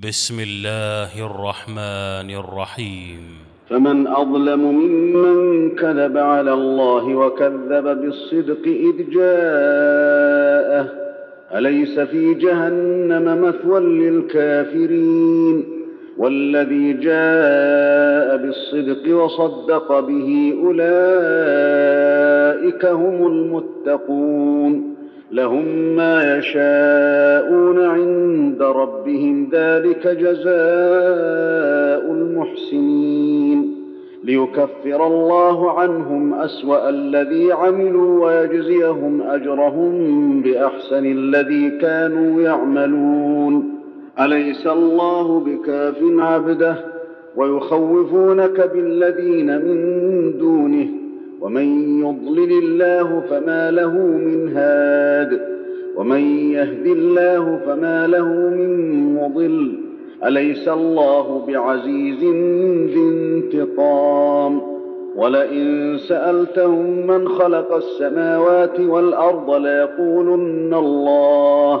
بسم الله الرحمن الرحيم. فمن أظلم ممن كذب على الله وكذب بالصدق إذ جاءه أليس في جهنم مثوى للكافرين؟ والذي جاء بالصدق وصدق به أولئك هم المتقون. لهم ما يشاءون عند ربهم ذلك جزاء المحسنين. ليكفر الله عنهم أسوأ الذي عملوا ويجزيهم أجرهم بأحسن الذي كانوا يعملون. أليس الله بكاف عبده؟ ويخوفونك بالذين من دونه. ومن يضلل الله فما له من هاد ومن يهد الله فما له من مضل أليس الله بعزيز ذي انتقام؟ ولئن سألتهم من خلق السماوات والأرض ليقولن الله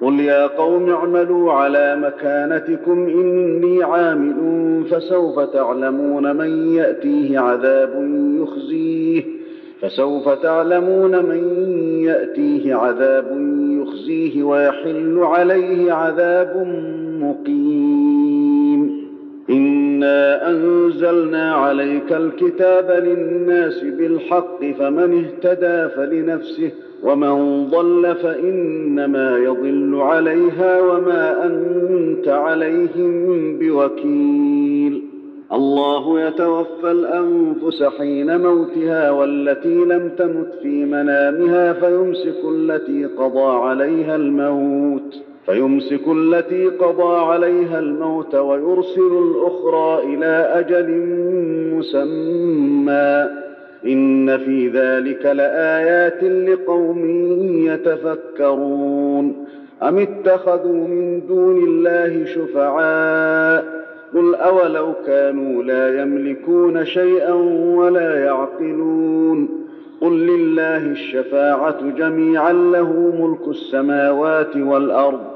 قل يا قوم اعملوا على مكانتكم اني عامل فسوف تعلمون من ياتيه عذاب يخزيه فسوف تعلمون من ياتيه عذاب يخزيه ويحل عليه عذاب مقيم انا انزلنا عليك الكتاب للناس بالحق فمن اهتدى فلنفسه ومن ضل فانما يضل عليها وما انت عليهم بوكيل. الله يتوفى الانفس حين موتها والتي لم تمت في منامها فيمسك التي قضى عليها الموت. فيمسك التي قضى عليها الموت ويرسل الأخرى إلى أجل مسمى. إن في ذلك لآيات لقوم يتفكرون. أم اتخذوا من دون الله شفعاء؟ قل أولو كانوا لا يملكون شيئا ولا يعقلون. قل لله الشفاعة جميعا له ملك السماوات والأرض.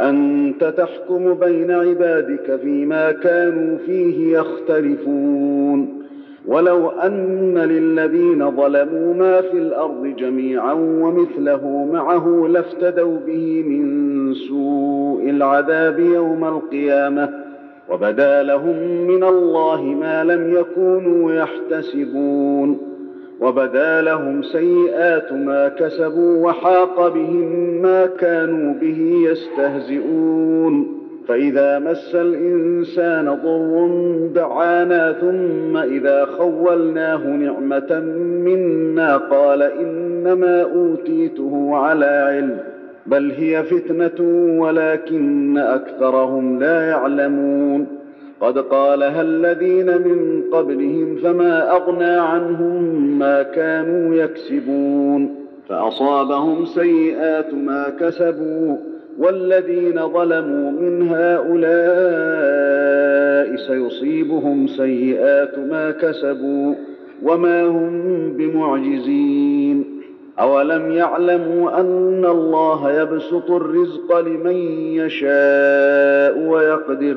أنت تحكم بين عبادك فيما كانوا فيه يختلفون. ولو أن للذين ظلموا ما في الأرض جميعا ومثله معه لافتدوا به من سوء العذاب يوم القيامة وبدا لهم من الله ما لم يكونوا يحتسبون. وبدا لهم سيئات ما كسبوا وحاق بهم ما كانوا به يستهزئون. فإذا مس الإنسان ضر دعانا ثم إذا خولناه نعمة منا قال إنما أوتيته على علم بل هي فتنة ولكن أكثرهم لا يعلمون. قد قالها الذين من قبلهم فما أغنى عنهم ما كانوا يكسبون فأصابهم سيئات ما كسبوا والذين ظلموا من هؤلاء سيصيبهم سيئات ما كسبوا وما هم بمعجزين أولم يعلموا أن الله يبسط الرزق لمن يشاء ويقدر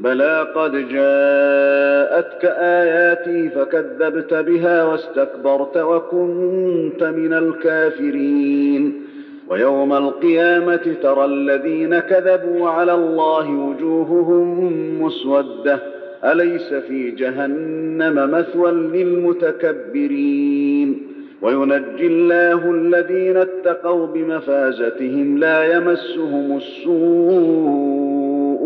بلى قد جاءتك اياتي فكذبت بها واستكبرت وكنت من الكافرين ويوم القيامه ترى الذين كذبوا على الله وجوههم مسوده اليس في جهنم مثوى للمتكبرين وينجي الله الذين اتقوا بمفازتهم لا يمسهم السوء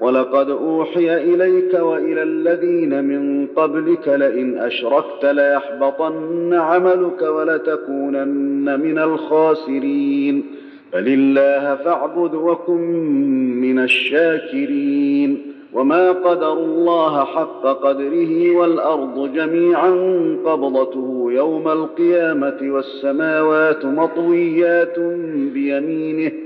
ولقد أوحي إليك وإلى الذين من قبلك لئن أشركت ليحبطن عملك ولتكونن من الخاسرين. فلله فاعبد وكن من الشاكرين. وما قدروا الله حق قدره والأرض جميعا قبضته يوم القيامة والسماوات مطويات بيمينه.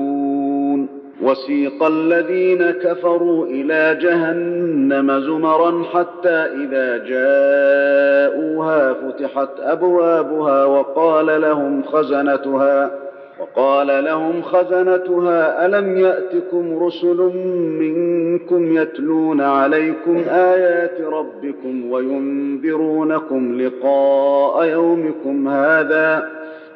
وسيق الذين كفروا إلى جهنم زمرا حتى إذا جاءوها فتحت أبوابها وقال لهم خزنتها وقال لهم خزنتها ألم يأتكم رسل منكم يتلون عليكم آيات ربكم وينذرونكم لقاء يومكم هذا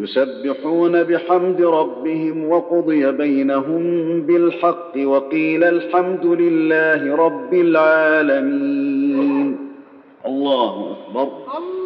يسبحون بحمد ربهم وقضي بينهم بالحق وقيل الحمد لله رب العالمين. الله أكبر. الله